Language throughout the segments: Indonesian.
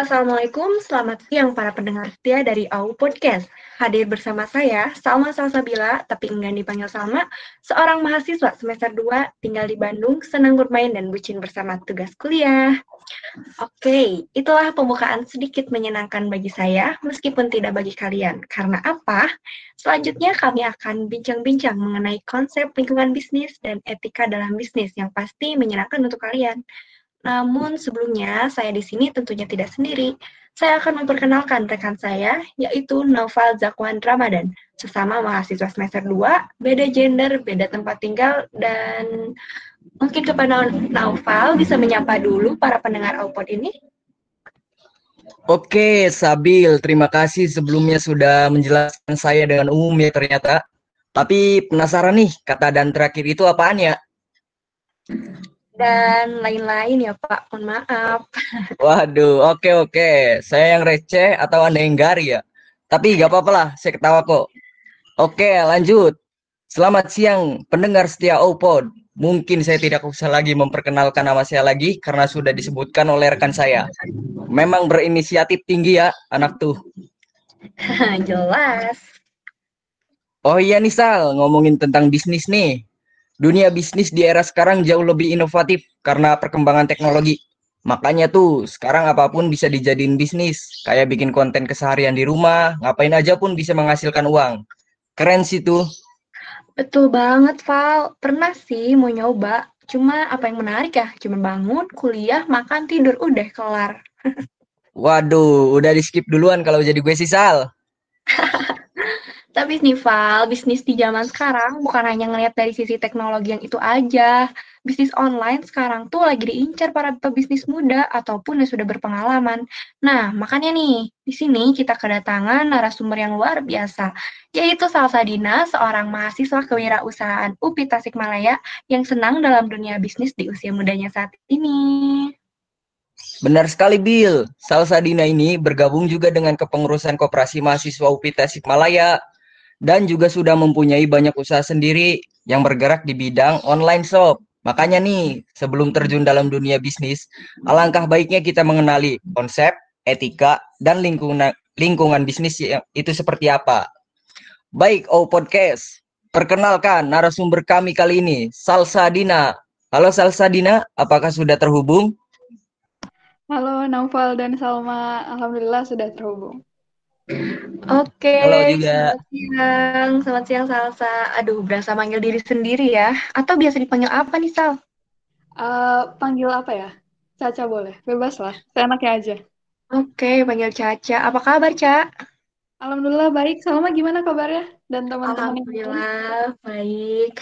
Assalamualaikum, selamat siang para pendengar setia dari AU Podcast. Hadir bersama saya, Salma Salsabila, tapi enggak dipanggil Salma, seorang mahasiswa semester 2, tinggal di Bandung, senang bermain dan bucin bersama tugas kuliah. Oke, itulah pembukaan sedikit menyenangkan bagi saya, meskipun tidak bagi kalian. Karena apa? Selanjutnya kami akan bincang-bincang mengenai konsep lingkungan bisnis dan etika dalam bisnis yang pasti menyenangkan untuk kalian. Namun sebelumnya, saya di sini tentunya tidak sendiri. Saya akan memperkenalkan rekan saya, yaitu Noval Zakwan Ramadan, sesama mahasiswa semester 2, beda gender, beda tempat tinggal, dan mungkin kepada Noval bisa menyapa dulu para pendengar Aupod ini. Oke, Sabil, terima kasih sebelumnya sudah menjelaskan saya dengan umum ya ternyata. Tapi penasaran nih, kata dan terakhir itu apaan ya? Dan lain-lain ya Pak. Mohon maaf. Waduh, oke oke. Saya yang receh atau Anda yang gari ya? Tapi gak apa-apa lah, saya ketawa kok. Oke, lanjut. Selamat siang, pendengar setia OPOD. Mungkin saya tidak usah lagi memperkenalkan nama saya lagi karena sudah disebutkan oleh rekan saya. Memang berinisiatif tinggi ya, anak tuh. Jelas. Oh iya nih Sal, ngomongin tentang bisnis nih dunia bisnis di era sekarang jauh lebih inovatif karena perkembangan teknologi. Makanya tuh sekarang apa pun bisa dijadiin bisnis. Kayak bikin konten keseharian di rumah, ngapain aja pun bisa menghasilkan uang. Keren sih tuh. Betul banget, Val. Pernah sih mau nyoba. Cuma apa yang menarik ya? Cuma bangun, kuliah, makan, tidur, udah kelar. Waduh, udah di skip duluan kalau jadi gue sih, Sal. Tapi nih Val, bisnis di zaman sekarang bukan hanya ngelihat dari sisi teknologi yang itu aja. Bisnis online sekarang tuh lagi diincar para pebisnis muda ataupun yang sudah berpengalaman. Nah, makanya nih, di sini kita kedatangan narasumber yang luar biasa, yaitu Salsa Dina, seorang mahasiswa kewirausahaan UPI Tasikmalaya yang senang dalam dunia bisnis di usia mudanya saat ini. Benar sekali, Bill. Salsa Dina ini bergabung juga dengan kepengurusan Koperasi Mahasiswa UPI Tasikmalaya dan juga sudah mempunyai banyak usaha sendiri yang bergerak di bidang online shop. Makanya nih, sebelum terjun dalam dunia bisnis, alangkah baiknya kita mengenali konsep, etika, dan lingkungan lingkungan bisnis yang itu seperti apa. Baik, O Podcast, perkenalkan narasumber kami kali ini, Salsa Dina. Halo Salsa Dina, apakah sudah terhubung? Halo Naufal dan Salma, Alhamdulillah sudah terhubung. Oke, Halo juga. selamat siang, selamat siang Salsa. Aduh, berasa manggil diri sendiri ya? Atau biasa dipanggil apa nih Sal? Uh, panggil apa ya? Caca boleh, bebas lah, seenaknya aja. Oke, panggil Caca. Apa kabar, Ca? Alhamdulillah baik. Salma gimana kabarnya? Dan teman-teman Alhamdulillah baik.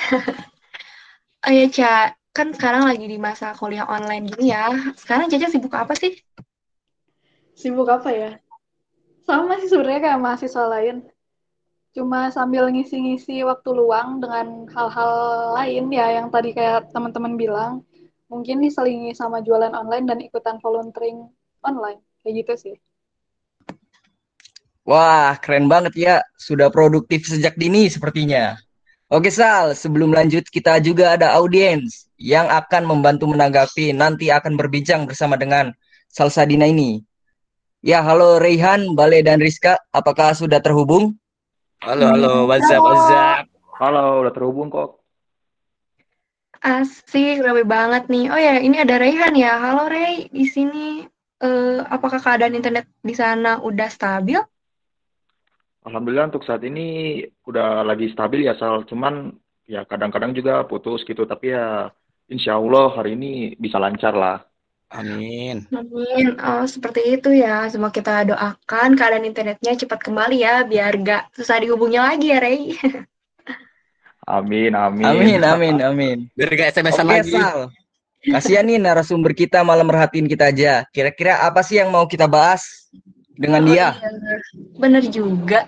oh ya, Ca, kan sekarang lagi di masa kuliah online gini ya. Sekarang Caca sibuk apa sih? Sibuk apa ya? Sama sih sebenarnya kayak mahasiswa lain cuma sambil ngisi-ngisi waktu luang dengan hal-hal lain ya yang tadi kayak teman-teman bilang mungkin diselingi sama jualan online dan ikutan volunteering online kayak gitu sih Wah, keren banget ya. Sudah produktif sejak dini sepertinya. Oke Sal, sebelum lanjut kita juga ada audiens yang akan membantu menanggapi nanti akan berbincang bersama dengan Salsadina ini. Ya, halo Reihan, Bale dan Rizka, apakah sudah terhubung? Halo, halo, WhatsApp, WhatsApp. Halo, udah terhubung kok. Asik, rame banget nih. Oh ya, ini ada Reihan ya. Halo Rey, di sini uh, apakah keadaan internet di sana udah stabil? Alhamdulillah untuk saat ini udah lagi stabil ya, Sal. Cuman ya kadang-kadang juga putus gitu, tapi ya insya Allah hari ini bisa lancar lah. Amin. Amin. Oh, seperti itu ya. Semoga kita doakan keadaan internetnya cepat kembali ya, biar gak susah dihubungnya lagi ya, Rey. Amin, amin. Amin, amin, amin. Biar gak SMS lagi. Sal. Kasihan nih narasumber kita malah merhatiin kita aja. Kira-kira apa sih yang mau kita bahas dengan oh, dia? Iya. Bener juga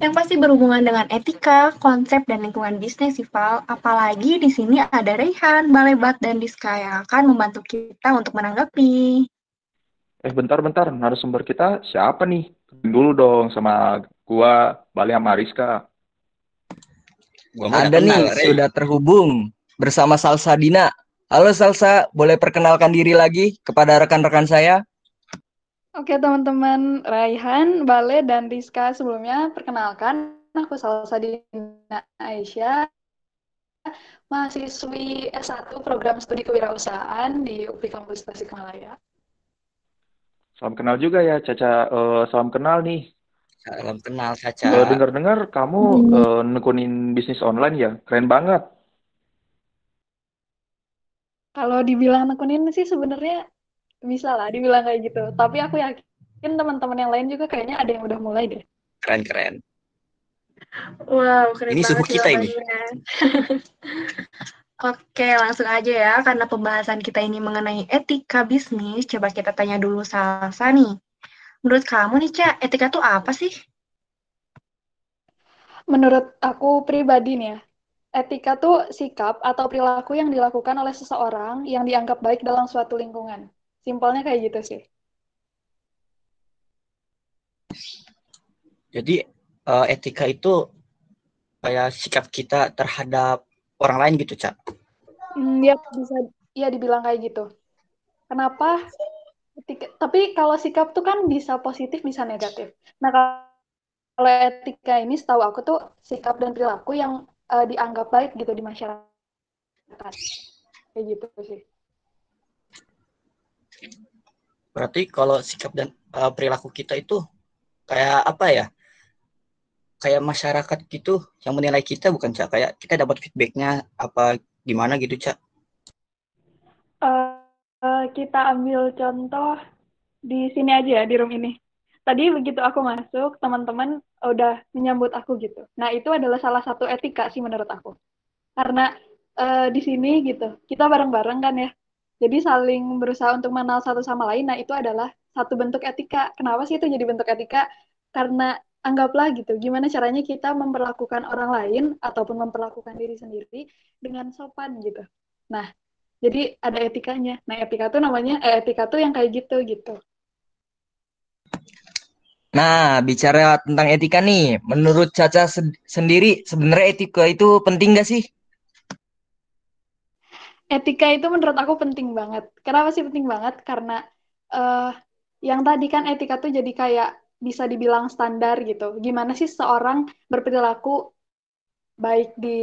yang pasti berhubungan dengan etika, konsep, dan lingkungan bisnis, Val. Apalagi di sini ada Rehan, Balebat, dan Diska yang akan membantu kita untuk menanggapi. Eh, bentar-bentar, narasumber kita siapa nih? Dulu dong sama gua, Bale sama Rizka. Gua ada nih, kenal, sudah terhubung bersama Salsa Dina. Halo Salsa, boleh perkenalkan diri lagi kepada rekan-rekan saya? Oke teman-teman, Raihan, Bale, dan Rizka sebelumnya perkenalkan aku Salsadina Aisyah, mahasiswi S1 program studi kewirausahaan di UPI Kampus Tasikmalaya. Salam kenal juga ya, Caca. Uh, salam kenal nih. Salam kenal, Caca. Uh, Dengar-dengar kamu uh, nekunin bisnis online ya, keren banget. Kalau dibilang nekunin sih sebenarnya bisa lah dibilang kayak gitu tapi aku yakin teman-teman yang lain juga kayaknya ada yang udah mulai deh keren keren wow keren ini suhu kita ini Oke, langsung aja ya, karena pembahasan kita ini mengenai etika bisnis, coba kita tanya dulu Salsa nih. Menurut kamu nih, Cak, etika itu apa sih? Menurut aku pribadi nih ya, etika tuh sikap atau perilaku yang dilakukan oleh seseorang yang dianggap baik dalam suatu lingkungan. Simpelnya kayak gitu sih. Jadi uh, etika itu kayak sikap kita terhadap orang lain gitu, Cak? Hmm, ya bisa ya dibilang kayak gitu. Kenapa? Etika, tapi kalau sikap tuh kan bisa positif, bisa negatif. Nah, kalau etika ini setahu aku tuh sikap dan perilaku yang uh, dianggap baik gitu di masyarakat. Kayak gitu sih. Berarti kalau sikap dan uh, perilaku kita itu kayak apa ya? Kayak masyarakat gitu yang menilai kita bukan cak kayak kita dapat feedbacknya apa gimana gitu cak? Uh, uh, kita ambil contoh di sini aja ya di room ini. Tadi begitu aku masuk teman-teman udah menyambut aku gitu. Nah itu adalah salah satu etika sih menurut aku. Karena uh, di sini gitu kita bareng-bareng kan ya jadi saling berusaha untuk mengenal satu sama lain, nah itu adalah satu bentuk etika. Kenapa sih itu jadi bentuk etika? Karena anggaplah gitu, gimana caranya kita memperlakukan orang lain ataupun memperlakukan diri sendiri dengan sopan gitu. Nah, jadi ada etikanya. Nah, etika tuh namanya eh, etika tuh yang kayak gitu gitu. Nah, bicara tentang etika nih, menurut Caca sendiri sebenarnya etika itu penting gak sih? Etika itu menurut aku penting banget. Kenapa sih penting banget? Karena uh, yang tadi kan etika tuh jadi kayak bisa dibilang standar gitu. Gimana sih seorang berperilaku baik di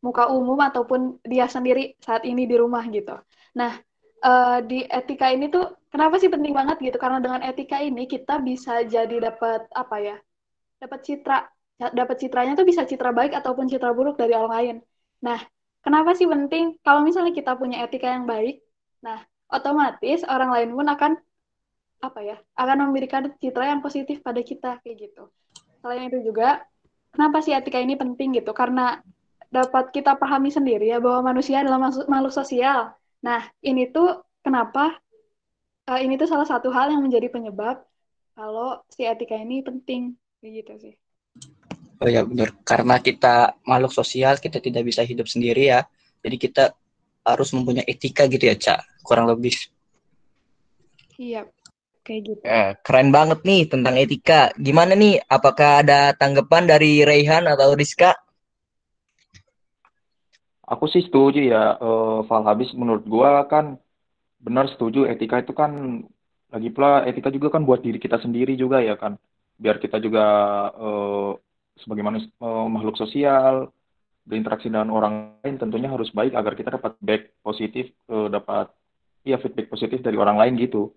muka umum ataupun dia sendiri saat ini di rumah gitu. Nah, uh, di etika ini tuh kenapa sih penting banget gitu? Karena dengan etika ini kita bisa jadi dapat apa ya? Dapat citra, dapat citranya tuh bisa citra baik ataupun citra buruk dari orang lain. Nah, Kenapa sih penting? Kalau misalnya kita punya etika yang baik, nah otomatis orang lain pun akan apa ya, akan memberikan citra yang positif pada kita kayak gitu. Selain itu juga, kenapa sih etika ini penting gitu? Karena dapat kita pahami sendiri ya bahwa manusia adalah makhluk sosial. Nah, ini tuh kenapa uh, ini tuh salah satu hal yang menjadi penyebab kalau si etika ini penting kayak gitu sih. Oh ya benar, karena kita makhluk sosial, kita tidak bisa hidup sendiri ya. Jadi kita harus mempunyai etika gitu ya, Cak. Kurang lebih. Iya, kayak gitu. Eh, keren banget nih tentang etika. Gimana nih? Apakah ada tanggapan dari Raihan atau Rizka? Aku sih setuju ya, uh, Val habis menurut gua kan benar setuju etika itu kan lagi pula etika juga kan buat diri kita sendiri juga ya kan. Biar kita juga uh, sebagai manusia, uh, makhluk sosial berinteraksi dengan orang lain tentunya harus baik agar kita dapat back positif uh, dapat ya feedback positif dari orang lain gitu.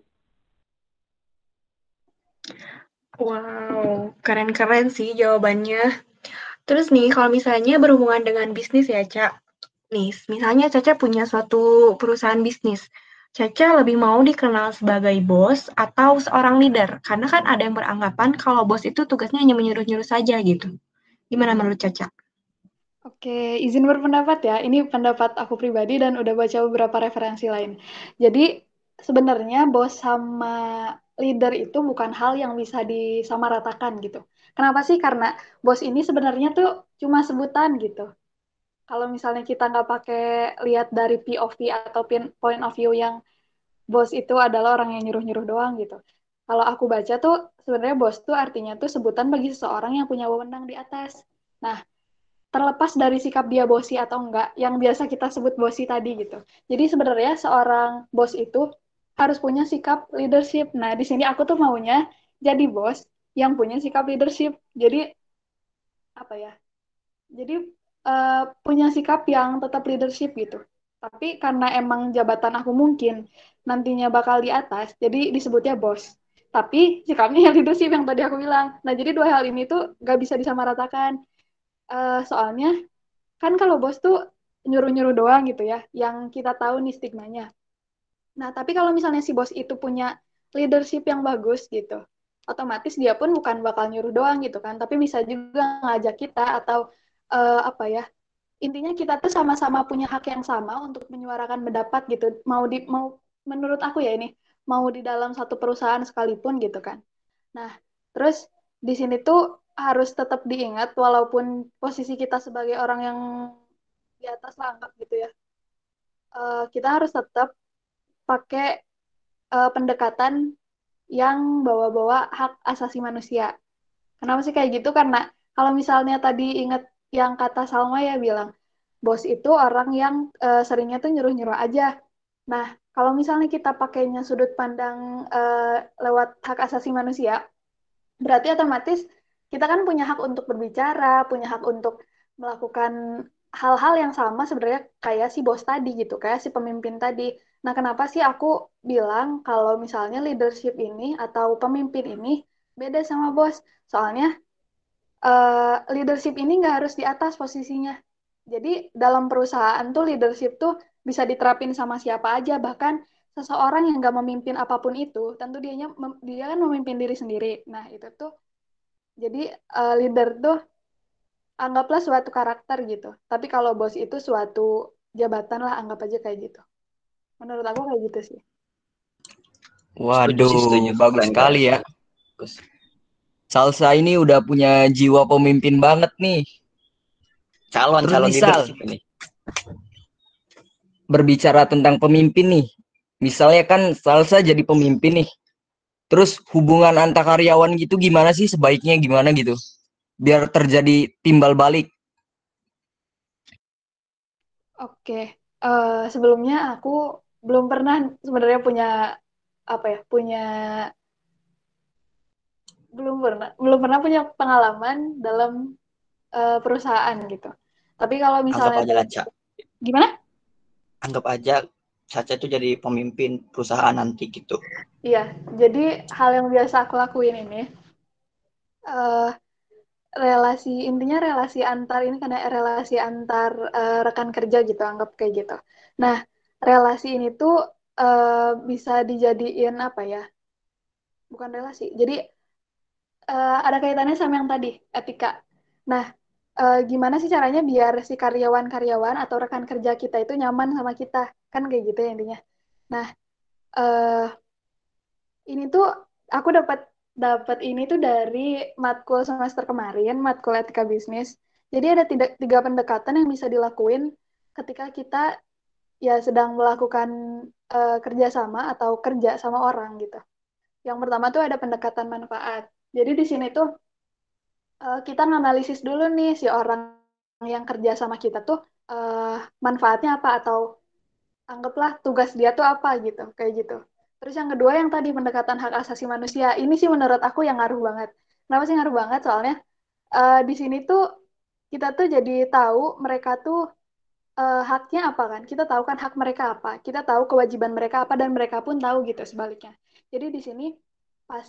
Wow, keren-keren sih jawabannya. Terus nih, kalau misalnya berhubungan dengan bisnis ya, Cak. Nih, misalnya Caca punya suatu perusahaan bisnis. Caca lebih mau dikenal sebagai bos atau seorang leader, karena kan ada yang beranggapan kalau bos itu tugasnya hanya menyuruh-nyuruh saja gitu. Gimana menurut Caca? Oke, izin berpendapat ya. Ini pendapat aku pribadi dan udah baca beberapa referensi lain. Jadi sebenarnya bos sama leader itu bukan hal yang bisa disamaratakan gitu. Kenapa sih? Karena bos ini sebenarnya tuh cuma sebutan gitu kalau misalnya kita nggak pakai lihat dari POV atau point of view yang bos itu adalah orang yang nyuruh-nyuruh doang gitu. Kalau aku baca tuh sebenarnya bos tuh artinya tuh sebutan bagi seseorang yang punya wewenang di atas. Nah, terlepas dari sikap dia bosi atau enggak, yang biasa kita sebut bosi tadi gitu. Jadi sebenarnya seorang bos itu harus punya sikap leadership. Nah, di sini aku tuh maunya jadi bos yang punya sikap leadership. Jadi apa ya? Jadi uh, punya sikap yang tetap leadership gitu. Tapi karena emang jabatan aku mungkin nantinya bakal di atas, jadi disebutnya bos. Tapi sikapnya yang leadership yang tadi aku bilang. Nah, jadi dua hal ini tuh gak bisa disamaratakan. Uh, soalnya kan kalau bos tuh nyuruh-nyuruh doang gitu ya, yang kita tahu nih stigmanya. Nah, tapi kalau misalnya si bos itu punya leadership yang bagus gitu, otomatis dia pun bukan bakal nyuruh doang gitu kan, tapi bisa juga ngajak kita atau uh, apa ya, intinya kita tuh sama-sama punya hak yang sama untuk menyuarakan pendapat gitu, mau di mau menurut aku ya ini mau di dalam satu perusahaan sekalipun gitu kan. Nah, terus di sini tuh harus tetap diingat walaupun posisi kita sebagai orang yang di atas lah anggap gitu ya uh, kita harus tetap pakai uh, pendekatan yang bawa-bawa hak asasi manusia. Kenapa sih kayak gitu? Karena kalau misalnya tadi ingat yang kata Salma ya bilang bos itu orang yang uh, seringnya tuh nyuruh-nyuruh aja nah kalau misalnya kita pakainya sudut pandang uh, lewat hak asasi manusia berarti otomatis kita kan punya hak untuk berbicara punya hak untuk melakukan hal-hal yang sama sebenarnya kayak si bos tadi gitu, kayak si pemimpin tadi. Nah, kenapa sih aku bilang kalau misalnya leadership ini atau pemimpin ini beda sama bos? Soalnya uh, leadership ini nggak harus di atas posisinya. Jadi dalam perusahaan tuh leadership tuh bisa diterapin sama siapa aja, bahkan seseorang yang nggak memimpin apa pun itu, tentu dia dia kan memimpin diri sendiri. Nah itu tuh jadi uh, leader tuh anggaplah suatu karakter gitu. Tapi kalau bos itu suatu jabatan lah, anggap aja kayak gitu. Menurut aku kayak gitu sih. Waduh, setuju, bagus sekali ya. Salsa ini udah punya jiwa pemimpin banget nih. Calon Terus calon misal, ini. Berbicara tentang pemimpin nih. Misalnya kan Salsa jadi pemimpin nih. Terus hubungan antar karyawan gitu gimana sih sebaiknya gimana gitu? biar terjadi timbal balik. Oke, uh, sebelumnya aku belum pernah sebenarnya punya apa ya, punya belum pernah belum pernah punya pengalaman dalam uh, perusahaan gitu. Tapi kalau misalnya Anggap aja Caca. Gimana? Anggap aja Caca itu jadi pemimpin perusahaan nanti gitu. Iya, jadi hal yang biasa aku lakuin ini uh, relasi intinya relasi antar ini karena relasi antar uh, rekan kerja gitu anggap kayak gitu. Nah relasi ini tuh uh, bisa dijadiin apa ya? Bukan relasi. Jadi uh, ada kaitannya sama yang tadi etika. Nah uh, gimana sih caranya biar si karyawan-karyawan atau rekan kerja kita itu nyaman sama kita kan kayak gitu ya intinya. Nah uh, ini tuh aku dapat dapat ini tuh dari matkul semester kemarin, matkul etika bisnis. Jadi ada tiga, tiga pendekatan yang bisa dilakuin ketika kita ya sedang melakukan uh, kerjasama atau kerja sama orang gitu. Yang pertama tuh ada pendekatan manfaat. Jadi di sini tuh uh, kita nganalisis dulu nih si orang yang kerja sama kita tuh uh, manfaatnya apa atau anggaplah tugas dia tuh apa gitu, kayak gitu. Terus yang kedua yang tadi pendekatan hak asasi manusia, ini sih menurut aku yang ngaruh banget. Kenapa sih ngaruh banget? Soalnya uh, di sini tuh kita tuh jadi tahu mereka tuh uh, haknya apa kan? Kita tahu kan hak mereka apa, kita tahu kewajiban mereka apa dan mereka pun tahu gitu sebaliknya. Jadi di sini pas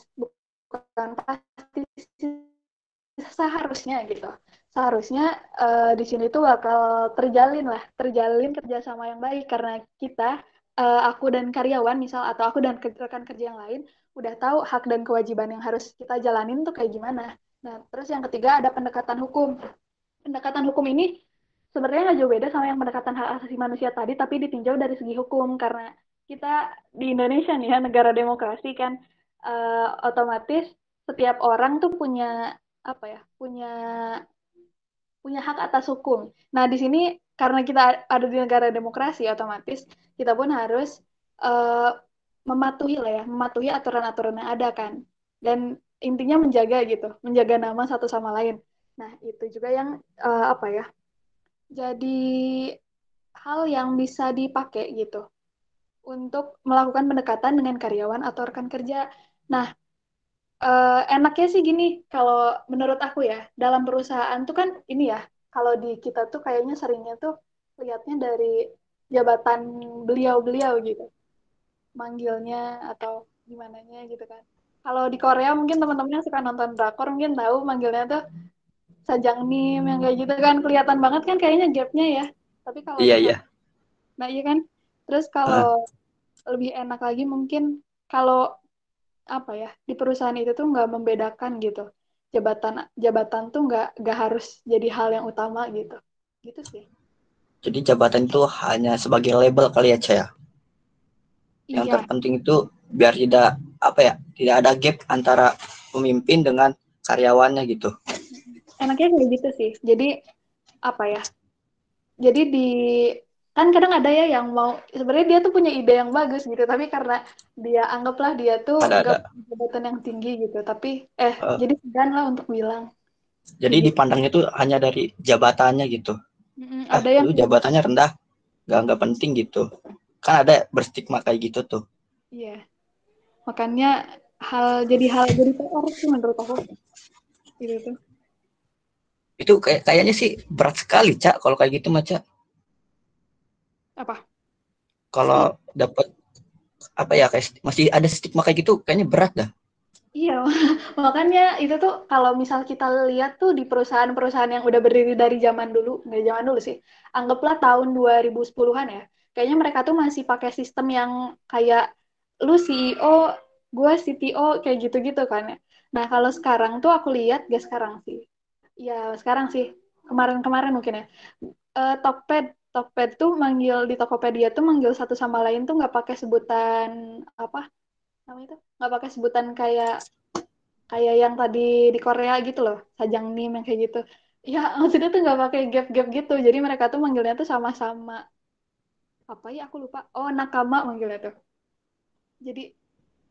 bukan pasti seharusnya gitu. Seharusnya uh, di sini tuh bakal terjalin lah, terjalin kerjasama yang baik karena kita uh, aku dan karyawan misal atau aku dan rekan kerja yang lain udah tahu hak dan kewajiban yang harus kita jalanin tuh kayak gimana. Nah, terus yang ketiga ada pendekatan hukum. Pendekatan hukum ini sebenarnya nggak jauh beda sama yang pendekatan hak asasi manusia tadi, tapi ditinjau dari segi hukum karena kita di Indonesia nih ya negara demokrasi kan uh, otomatis setiap orang tuh punya apa ya punya punya hak atas hukum. Nah di sini karena kita ada di negara demokrasi otomatis kita pun harus uh, mematuhi lah ya, mematuhi aturan-aturan yang ada kan. Dan intinya menjaga gitu, menjaga nama satu sama lain. Nah, itu juga yang uh, apa ya? Jadi hal yang bisa dipakai gitu untuk melakukan pendekatan dengan karyawan atau rekan kerja. Nah, eh, enaknya sih gini, kalau menurut aku ya, dalam perusahaan tuh kan ini ya, kalau di kita tuh kayaknya seringnya tuh lihatnya dari jabatan beliau-beliau gitu. Manggilnya atau gimana gitu kan. Kalau di Korea mungkin teman-teman yang suka nonton drakor mungkin tahu manggilnya tuh sajang nim yang kayak gitu kan kelihatan banget kan kayaknya gapnya ya. Tapi kalau Iya, iya. Nah, iya kan? Terus kalau lebih enak lagi mungkin kalau apa ya di perusahaan itu tuh nggak membedakan gitu. Jabatan jabatan tuh nggak nggak harus jadi hal yang utama gitu. Gitu sih. Jadi jabatan itu hanya sebagai label kali ya, Caya. Yang iya. terpenting itu biar tidak apa ya, tidak ada gap antara pemimpin dengan karyawannya gitu. enaknya kayak gitu sih. Jadi apa ya jadi di kan kadang ada ya yang mau sebenarnya dia tuh punya ide yang bagus gitu tapi karena dia anggaplah dia tuh Ada, punya jabatan yang tinggi gitu tapi eh Eh. jadi segan lah untuk bilang Jadi dipandangnya itu hanya dari jabatannya gitu. Mm-mm, Ah, ada yang jabatannya rendah, nggak nggak penting gitu. Kan ada berstigma kayak gitu tuh. Iya. Makanya hal jadi hal jadi PR sih menurut aku. Gitu tuh. Itu kayak kayaknya sih berat sekali, Cak, kalau kayak gitu, Maca. Apa? Kalau dapat apa ya kayak masih ada stigma kayak gitu kayaknya berat dah. Iya, makanya itu tuh kalau misal kita lihat tuh di perusahaan-perusahaan yang udah berdiri dari zaman dulu, nggak zaman dulu sih, anggaplah tahun 2010-an ya, kayaknya mereka tuh masih pakai sistem yang kayak lu CEO, gue CTO, kayak gitu-gitu kan ya. Nah kalau sekarang tuh aku lihat, gak sekarang sih, ya sekarang sih, kemarin-kemarin mungkin ya, Eh, Tokped, Tokped tuh manggil di Tokopedia tuh manggil satu sama lain tuh nggak pakai sebutan apa namanya itu nggak pakai sebutan kayak kayak yang tadi di Korea gitu loh sajang nim yang kayak gitu ya maksudnya tuh nggak pakai gap-gap gitu jadi mereka tuh manggilnya tuh sama-sama apa ya aku lupa oh nakama manggilnya tuh jadi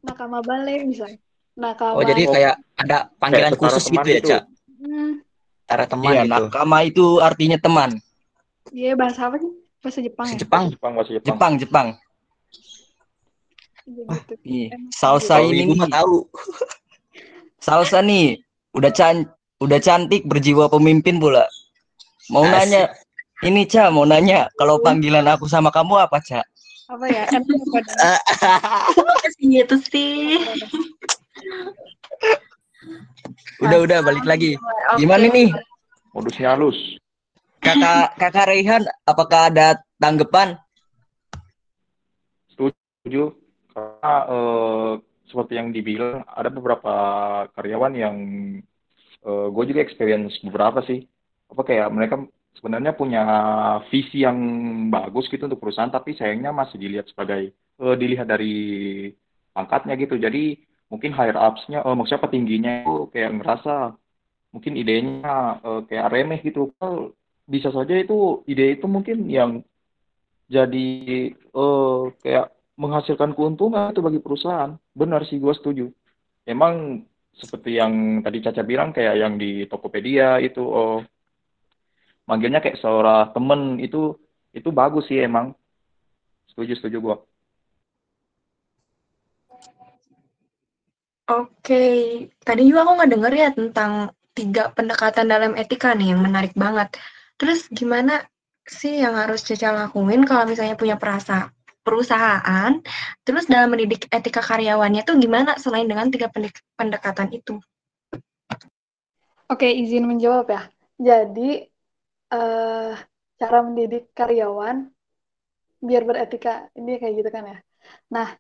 nakama bale misalnya nakama Oh, jadi kayak ada panggilan Kayak khusus gitu ya. Cak. hmm, Antara teman Iya, gitu. nakama itu artinya teman. Iya bahasa apa sih bahasa Jepang ya Jepang. Jepang bahasa Jepang. Jepang, Jepang. Iya gitu Nih, Emang salsa ini nih, tahu. salsa nih, udah can, udah cantik, berjiwa pemimpin pula. Mau Asik. nanya, ini Ca, mau nanya, kalau panggilan aku sama kamu apa, Ca? apa ya itu sih. Udah, udah, balik lagi. Gimana nih, Modusnya halus. Kakak, kakak Rehan, apakah ada tanggapan? Setuju. Karena eh, seperti yang dibilang, ada beberapa karyawan yang gue juga experience beberapa sih. Apa kayak mereka sebenarnya punya visi yang bagus gitu untuk perusahaan, tapi sayangnya masih dilihat sebagai eh, dilihat dari pangkatnya gitu. Jadi mungkin higher ups-nya, eh, maksudnya petingginya itu kayak ngerasa mungkin idenya eh, kayak remeh gitu. Bisa saja itu ide itu mungkin yang jadi eh, kayak menghasilkan keuntungan itu bagi perusahaan. Benar sih, gue setuju. Emang seperti yang tadi Caca bilang, kayak yang di Tokopedia itu, oh, manggilnya kayak seorang temen itu, itu bagus sih emang. Setuju, setuju gue. Oke, tadi juga aku nggak denger ya tentang tiga pendekatan dalam etika nih yang menarik banget. Terus gimana sih yang harus Caca lakuin kalau misalnya punya perasa perusahaan, terus dalam mendidik etika karyawannya tuh gimana selain dengan tiga pendek- pendekatan itu? Oke, izin menjawab ya. Jadi, eh, cara mendidik karyawan biar beretika, ini kayak gitu kan ya. Nah,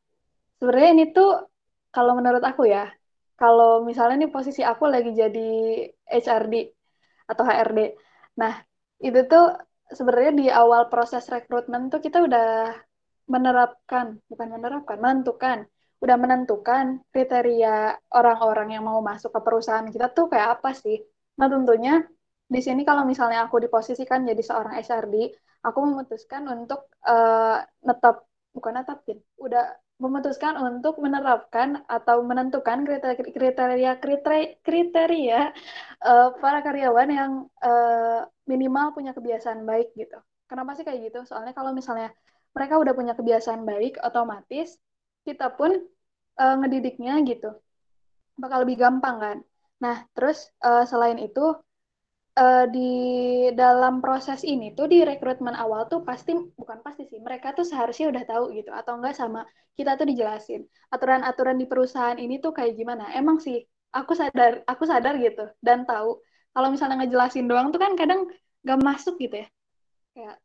sebenarnya ini tuh, kalau menurut aku ya, kalau misalnya nih posisi aku lagi jadi HRD atau HRD. Nah, itu tuh sebenarnya di awal proses rekrutmen tuh kita udah menerapkan, bukan menerapkan, menentukan udah menentukan kriteria orang-orang yang mau masuk ke perusahaan kita tuh kayak apa sih. Nah tentunya di sini kalau misalnya aku diposisikan jadi seorang HRD, aku memutuskan untuk eh, netap, bukan netapin, udah memutuskan untuk menerapkan atau menentukan kriteria kriteria eh, para karyawan yang eh, minimal punya kebiasaan baik gitu. Kenapa sih kayak gitu? Soalnya kalau misalnya mereka udah punya kebiasaan baik, otomatis kita pun uh, ngedidiknya gitu bakal lebih gampang kan. Nah, terus uh, selain itu uh, di dalam proses ini tuh di rekrutmen awal tuh pasti bukan pasti sih mereka tuh seharusnya udah tahu gitu atau enggak sama kita tuh dijelasin aturan-aturan di perusahaan ini tuh kayak gimana emang sih aku sadar aku sadar gitu dan tahu kalau misalnya ngejelasin doang tuh kan kadang gak masuk gitu ya. Kayak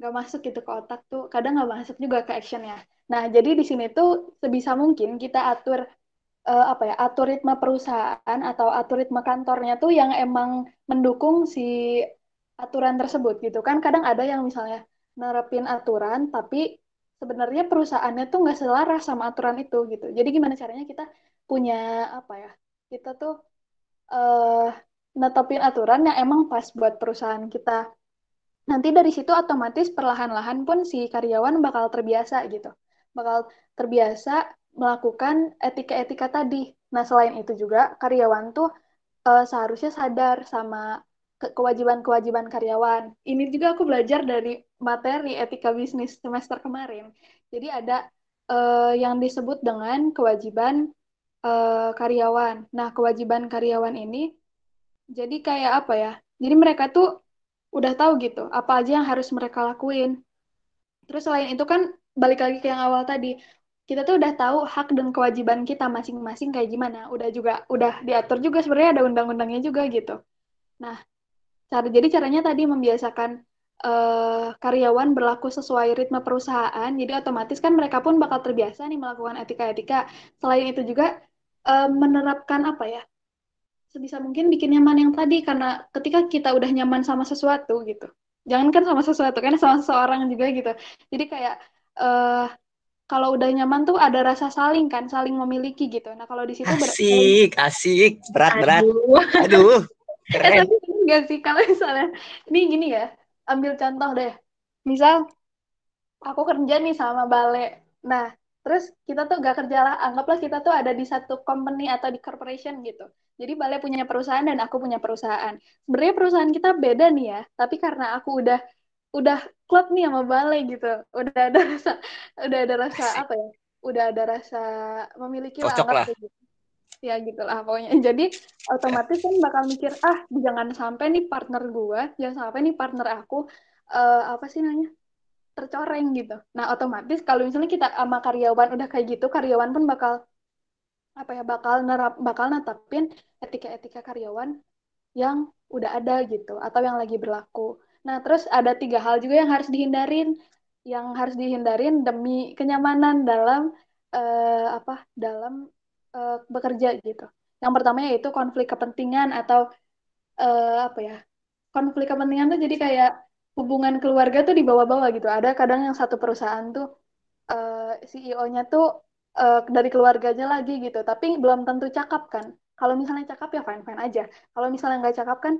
gak masuk gitu ke otak tuh kadang gak masuk juga ke actionnya. Nah jadi di sini tuh sebisa mungkin kita atur uh, apa ya atur ritme perusahaan atau atur ritme kantornya tuh yang emang mendukung si aturan tersebut gitu. Kan kadang ada yang misalnya nerapin aturan tapi sebenarnya perusahaannya tuh nggak selaras sama aturan itu gitu. Jadi gimana caranya kita punya apa ya kita tuh uh, netepin aturan yang emang pas buat perusahaan kita nanti dari situ otomatis perlahan-lahan pun si karyawan bakal terbiasa gitu bakal terbiasa melakukan etika-etika tadi. Nah, selain itu juga karyawan tuh uh, seharusnya sadar sama kewajiban-kewajiban karyawan. Ini juga aku belajar dari materi etika bisnis semester kemarin. Jadi ada uh, yang disebut dengan kewajiban uh, karyawan. Nah, kewajiban karyawan ini jadi kayak apa ya? Jadi mereka tuh udah tahu gitu apa aja yang harus mereka lakuin. Terus selain itu kan balik lagi ke yang awal tadi, kita tuh udah tahu hak dan kewajiban kita masing-masing kayak gimana. Udah juga udah diatur juga sebenarnya ada undang-undangnya juga gitu. Nah, cara jadi caranya tadi membiasakan uh, karyawan berlaku sesuai ritme perusahaan. Jadi otomatis kan mereka pun bakal terbiasa nih melakukan etika-etika. Selain itu juga uh, menerapkan apa ya? Sebisa mungkin bikin nyaman yang tadi karena ketika kita udah nyaman sama sesuatu gitu. Jangan kan sama sesuatu kan sama seseorang juga gitu. Jadi kayak uh, kalau udah nyaman tuh ada rasa saling kan, saling memiliki gitu. Nah kalau di situ asik, ber- asik, berat berat. Aduh, aduh eh, keren. Eh, tapi enggak sih kalau misalnya, ini gini ya, ambil contoh deh. Misal aku kerja nih sama Bale. Nah terus kita tuh gak kerja lah, anggaplah kita tuh ada di satu company atau di corporation gitu. Jadi Bale punya perusahaan dan aku punya perusahaan. Sebenarnya perusahaan kita beda nih ya, tapi karena aku udah udah klub nih sama balai gitu udah ada rasa udah ada rasa apa ya udah ada rasa memiliki Cocok lah, gitu. ya gitu lah pokoknya jadi otomatis kan bakal mikir ah jangan sampai nih partner gua jangan sampai nih partner aku uh, apa sih nanya tercoreng gitu nah otomatis kalau misalnya kita sama karyawan udah kayak gitu karyawan pun bakal apa ya bakal nerap bakal natapin etika-etika karyawan yang udah ada gitu atau yang lagi berlaku Nah, terus ada tiga hal juga yang harus dihindarin, yang harus dihindarin demi kenyamanan dalam uh, apa? Dalam uh, bekerja gitu. Yang pertama yaitu konflik kepentingan atau uh, apa ya? Konflik kepentingan tuh jadi kayak hubungan keluarga tuh di bawah-bawah gitu. Ada kadang yang satu perusahaan tuh uh, CEO-nya tuh uh, dari keluarganya lagi gitu, tapi belum tentu cakap kan. Kalau misalnya cakap ya fine-fine aja. Kalau misalnya nggak cakap kan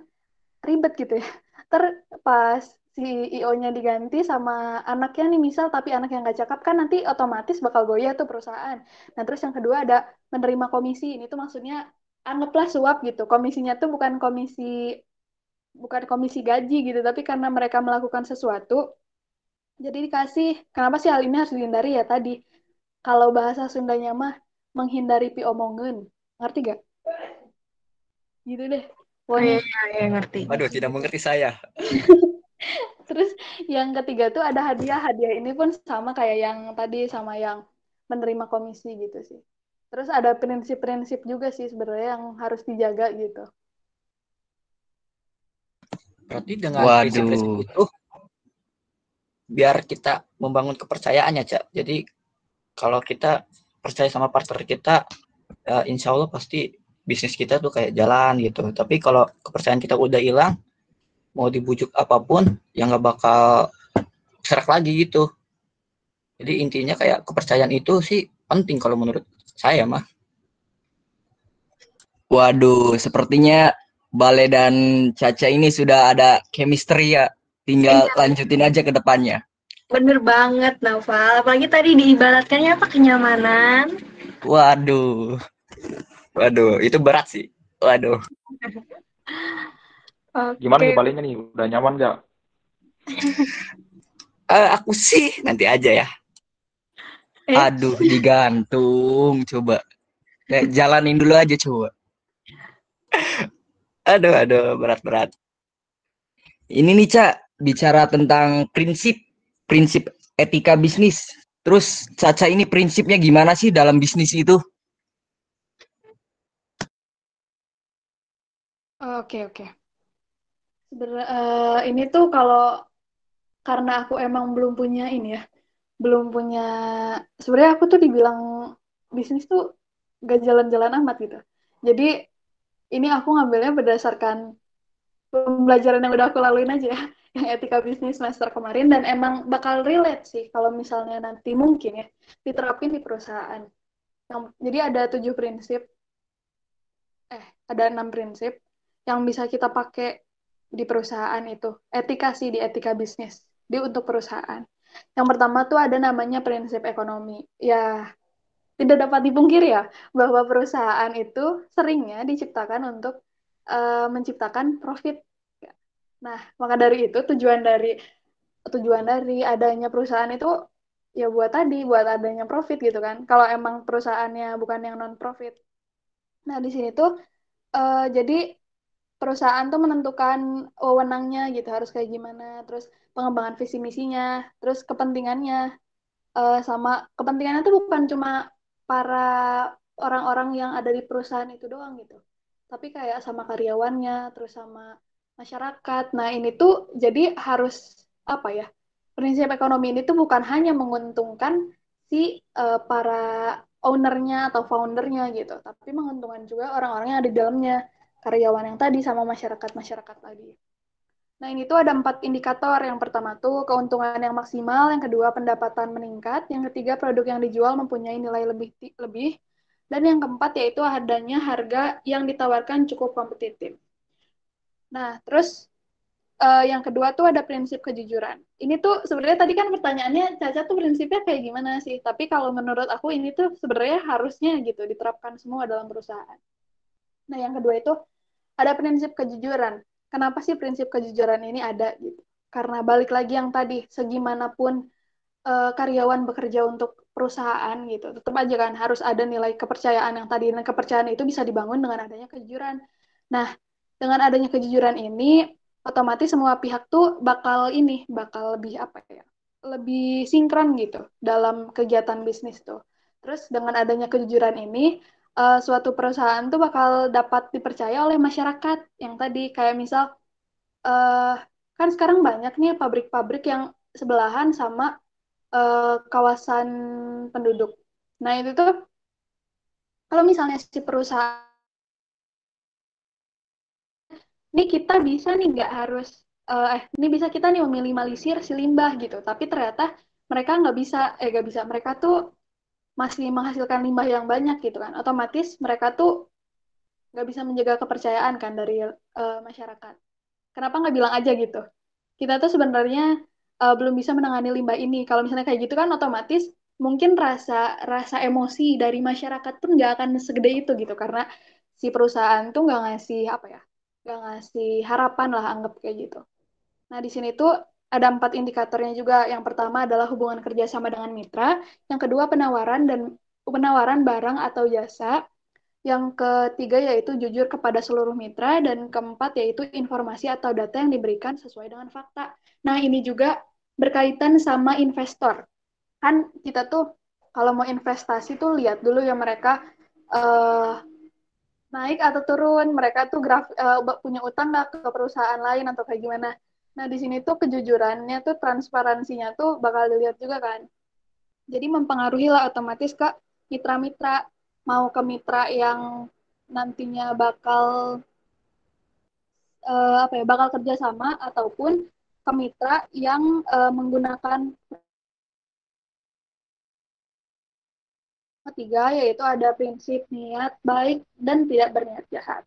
ribet gitu ya ter pas si IO-nya diganti sama anaknya nih misal tapi anak yang nggak cakap kan nanti otomatis bakal goyah tuh perusahaan. Nah terus yang kedua ada menerima komisi ini tuh maksudnya anggaplah suap gitu. Komisinya tuh bukan komisi bukan komisi gaji gitu tapi karena mereka melakukan sesuatu jadi dikasih kenapa sih hal ini harus dihindari ya tadi kalau bahasa Sundanya mah menghindari pi omongan ngerti gak gitu deh Oh iya, iya ngerti. Waduh, tidak mengerti saya. Terus yang ketiga tuh ada hadiah. Hadiah ini pun sama kayak yang tadi sama yang menerima komisi gitu sih. Terus ada prinsip-prinsip juga sih sebenarnya yang harus dijaga gitu. Berarti dengan prinsip-prinsip itu biar kita membangun kepercayaannya, Cak. Jadi kalau kita percaya sama partner kita, ya insya Allah pasti bisnis kita tuh kayak jalan gitu. Tapi kalau kepercayaan kita udah hilang mau dibujuk apa pun yang nggak bakal serak lagi gitu. Jadi intinya kayak kepercayaan itu sih penting kalau menurut saya mah. Waduh sepertinya Bale dan Caca ini sudah ada chemistry ya tinggal iya. lanjutin aja ke depannya bener banget Naufal apalagi tadi diibaratkannya apa kenyamanan waduh Waduh, itu berat sih. Waduh. Okay. Gimana nih palingnya nih? Udah nyaman gak? Uh, aku sih nanti aja ya. Eh. Aduh, digantung. Coba. Ya, jalanin dulu aja coba. aduh, aduh, berat-berat. Ini nih, Cak, bicara tentang prinsip, prinsip etika bisnis. Terus Caca ini prinsipnya gimana sih dalam bisnis itu? Oke, oke. Sebenarnya uh, ini tuh kalau karena aku emang belum punya ini ya, belum punya sebenarnya aku tuh dibilang bisnis tuh gak jalan-jalan amat gitu. Jadi ini aku ngambilnya berdasarkan pembelajaran yang udah aku laluin aja ya, yang etika bisnis semester kemarin dan emang bakal relate sih kalau misalnya nanti mungkin ya diterapin di perusahaan. Yang, jadi ada tujuh prinsip, eh ada enam prinsip yang bisa kita pakai di perusahaan itu. Etika sih di etika bisnis di untuk perusahaan. Yang pertama tuh ada namanya prinsip ekonomi. Ya, tidak dapat dipungkiri ya bahwa perusahaan itu seringnya diciptakan untuk uh, menciptakan profit. Nah, maka dari itu tujuan dari tujuan dari adanya perusahaan itu ya buat tadi buat adanya profit gitu kan. Kalau emang perusahaannya bukan yang non profit. Nah, di sini tuh uh, jadi perusahaan tuh menentukan wewenangnya gitu harus kayak gimana terus pengembangan visi misinya terus kepentingannya uh, sama kepentingannya tuh bukan cuma para orang-orang yang ada di perusahaan itu doang gitu. Tapi kayak sama karyawannya terus sama masyarakat. Nah ini tuh jadi harus apa ya prinsip ekonomi ini tuh bukan hanya menguntungkan si uh, para ownernya atau foundernya gitu tapi menguntungkan juga orang-orang yang ada di dalamnya. Karyawan yang tadi sama masyarakat-masyarakat tadi. Nah, ini tuh ada empat indikator. Yang pertama tuh keuntungan yang maksimal, yang kedua pendapatan meningkat, yang ketiga produk yang dijual mempunyai nilai lebih lebih, dan yang keempat yaitu adanya harga yang ditawarkan cukup kompetitif. Nah, terus uh, yang kedua tuh ada prinsip kejujuran. Ini tuh sebenarnya tadi kan pertanyaannya Caca tuh prinsipnya kayak gimana sih? Tapi kalau menurut aku ini tuh sebenarnya harusnya gitu diterapkan semua dalam perusahaan. Nah, yang kedua itu ada prinsip kejujuran. Kenapa sih prinsip kejujuran ini ada gitu? Karena balik lagi yang tadi, segimanapun uh, karyawan bekerja untuk perusahaan gitu, tetap aja kan harus ada nilai kepercayaan yang tadi dan kepercayaan itu bisa dibangun dengan adanya kejujuran. Nah, dengan adanya kejujuran ini otomatis semua pihak tuh bakal ini bakal lebih apa ya? lebih sinkron gitu dalam kegiatan bisnis tuh. Terus dengan adanya kejujuran ini uh, suatu perusahaan tuh bakal dapat dipercaya oleh masyarakat. Yang tadi kayak misal uh, kan sekarang banyak nih pabrik-pabrik yang sebelahan sama uh, kawasan penduduk. Nah itu tuh kalau misalnya si perusahaan ini kita bisa nih nggak harus uh, eh ini bisa kita nih meminimalisir si limbah gitu. Tapi ternyata mereka nggak bisa eh nggak bisa. Mereka tuh masih menghasilkan limbah yang banyak gitu kan. Otomatis mereka tuh nggak bisa menjaga kepercayaan kan dari uh, masyarakat. Kenapa nggak bilang aja gitu? Kita tuh sebenarnya uh, belum bisa menangani limbah ini. Kalau misalnya kayak gitu kan otomatis mungkin rasa rasa emosi dari masyarakat pun nggak akan segede itu gitu. Karena si perusahaan tuh nggak ngasih apa ya nggak ngasih harapan lah anggap kayak gitu. Nah di sini tuh ada empat indikatornya juga. Yang pertama adalah hubungan kerjasama dengan mitra. Yang kedua penawaran dan penawaran barang atau jasa. Yang ketiga yaitu jujur kepada seluruh mitra. Dan keempat yaitu informasi atau data yang diberikan sesuai dengan fakta. Nah ini juga berkaitan sama investor. Kan kita tuh kalau mau investasi tuh lihat dulu ya mereka uh, naik atau turun, mereka tuh graf, uh, punya utang nggak ke perusahaan lain atau kayak gimana. Nah, di sini tuh kejujurannya tuh transparansinya tuh bakal dilihat juga kan. Jadi mempengaruhi lah otomatis ke mitra-mitra mau ke mitra yang nantinya bakal uh, apa ya bakal kerjasama ataupun ke mitra yang uh, menggunakan ketiga yaitu ada prinsip niat baik dan tidak berniat jahat.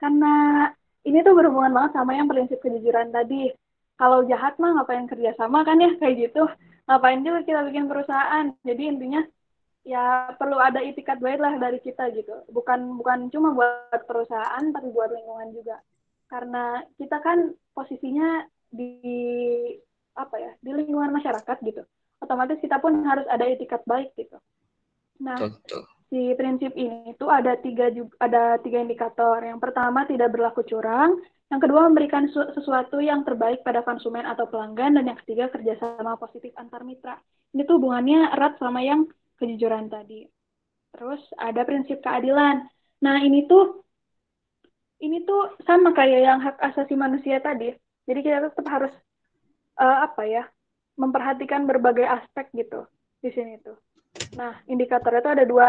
Karena ini tuh berhubungan banget sama yang prinsip kejujuran tadi. Kalau jahat mah ngapain kerja sama kan ya kayak gitu. Ngapain juga kita bikin perusahaan. Jadi intinya ya perlu ada itikat baik lah dari kita gitu. Bukan bukan cuma buat perusahaan tapi buat lingkungan juga. Karena kita kan posisinya di apa ya di lingkungan masyarakat gitu otomatis kita pun harus ada etikat baik gitu nah Betul. Si prinsip ini itu ada tiga ada tiga indikator. Yang pertama tidak berlaku curang. Yang kedua memberikan sesuatu yang terbaik pada konsumen atau pelanggan. Dan yang ketiga kerjasama positif antar mitra. Ini tuh hubungannya erat sama yang kejujuran tadi. Terus ada prinsip keadilan. Nah ini tuh ini tuh sama kayak yang hak asasi manusia tadi. Jadi kita tetap harus uh, apa ya memperhatikan berbagai aspek gitu di sini tuh. Nah indikatornya itu ada dua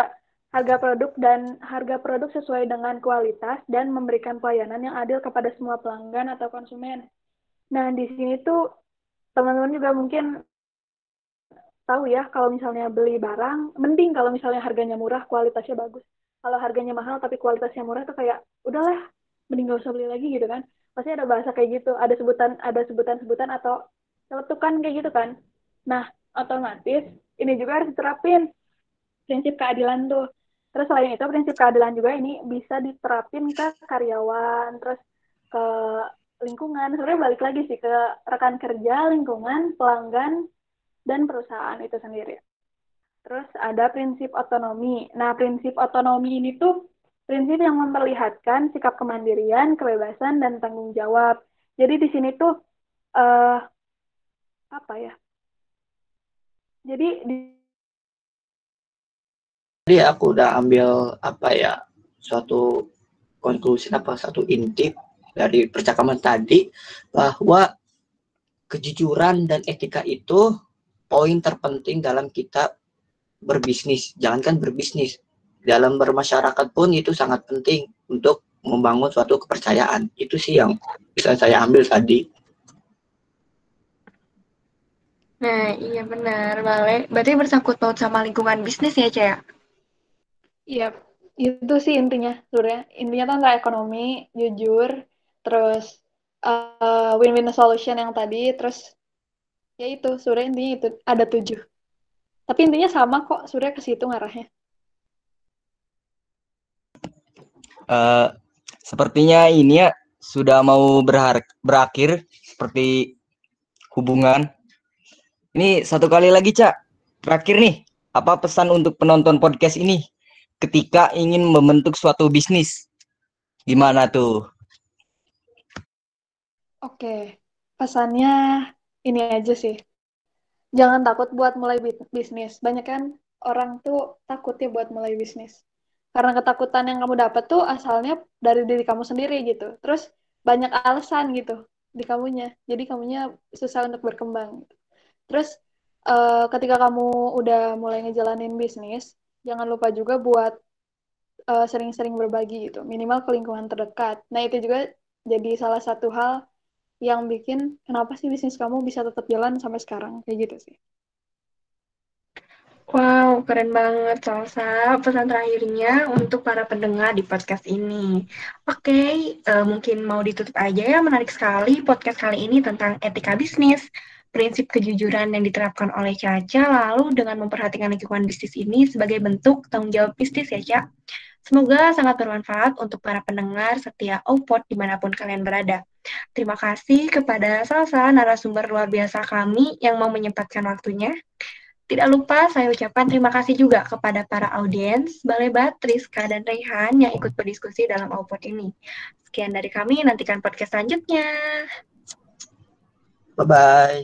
harga produk dan harga produk sesuai dengan kualitas dan memberikan pelayanan yang adil kepada semua pelanggan atau konsumen. Nah di sini tuh teman-teman juga mungkin tahu ya kalau misalnya beli barang, mending kalau misalnya harganya murah, kualitasnya bagus. Kalau harganya mahal tapi kualitasnya murah tuh kayak udahlah mending gak usah beli lagi gitu kan pasti ada bahasa kayak gitu ada sebutan ada sebutan-sebutan atau celetukan kayak gitu kan nah otomatis ini juga harus diterapin prinsip keadilan tuh terus selain itu prinsip keadilan juga ini bisa diterapin ke karyawan terus ke lingkungan sebenarnya balik lagi sih ke rekan kerja lingkungan pelanggan dan perusahaan itu sendiri terus ada prinsip otonomi nah prinsip otonomi ini tuh prinsip yang memperlihatkan sikap kemandirian, kebebasan, dan tanggung jawab. Jadi di sini tuh uh, apa ya? Jadi di Jadi aku udah ambil apa ya suatu konklusi apa satu inti dari percakapan tadi bahwa kejujuran dan etika itu poin terpenting dalam kita berbisnis. Jangankan berbisnis, dalam bermasyarakat pun itu sangat penting untuk membangun suatu kepercayaan. Itu sih yang bisa saya ambil tadi. Nah, iya benar, Bale. Berarti bersangkut paut sama lingkungan bisnis ya, Caya? Iya, itu sih intinya, sebenarnya. Intinya tentang ekonomi, jujur, terus uh, win-win solution yang tadi, terus ya itu, sebenarnya intinya itu ada tujuh. Tapi intinya sama kok, sebenarnya ke situ ngarahnya. Uh, sepertinya ini ya sudah mau berakhir seperti hubungan. Ini satu kali lagi, Cak. Terakhir nih, apa pesan untuk penonton podcast ini ketika ingin membentuk suatu bisnis? Gimana tuh? Oke, pesannya ini aja sih. Jangan takut buat mulai bisnis. Banyak kan orang tuh takut ya buat mulai bisnis karena ketakutan yang kamu dapat tuh asalnya dari diri kamu sendiri gitu terus banyak alasan gitu di kamunya jadi kamunya susah untuk berkembang gitu. terus uh, ketika kamu udah mulai ngejalanin bisnis jangan lupa juga buat eh, sering-sering uh, berbagi gitu minimal ke lingkungan terdekat nah itu juga jadi salah satu hal yang bikin kenapa sih bisnis kamu bisa tetap jalan sampai sekarang kayak gitu sih Wow, keren banget Salsa. Pesan terakhirnya untuk para pendengar di podcast ini. Oke, okay, uh, eh, mungkin mau ditutup aja ya. Menarik sekali podcast kali ini tentang etika bisnis, prinsip kejujuran yang diterapkan oleh Caca, lalu dengan memperhatikan lingkungan bisnis ini sebagai bentuk tanggung jawab bisnis ya, Caca. Semoga sangat bermanfaat untuk para pendengar setia OPOD di mana pun kalian berada. Terima kasih kepada Salsa, narasumber luar biasa kami yang mau menyempatkan waktunya. Tidak lupa saya ucapkan terima kasih juga kepada para audiens, Balebat, Rizka, dan Rehan yang ikut berdiskusi dalam output ini. Sekian dari kami, nantikan podcast selanjutnya. Bye-bye.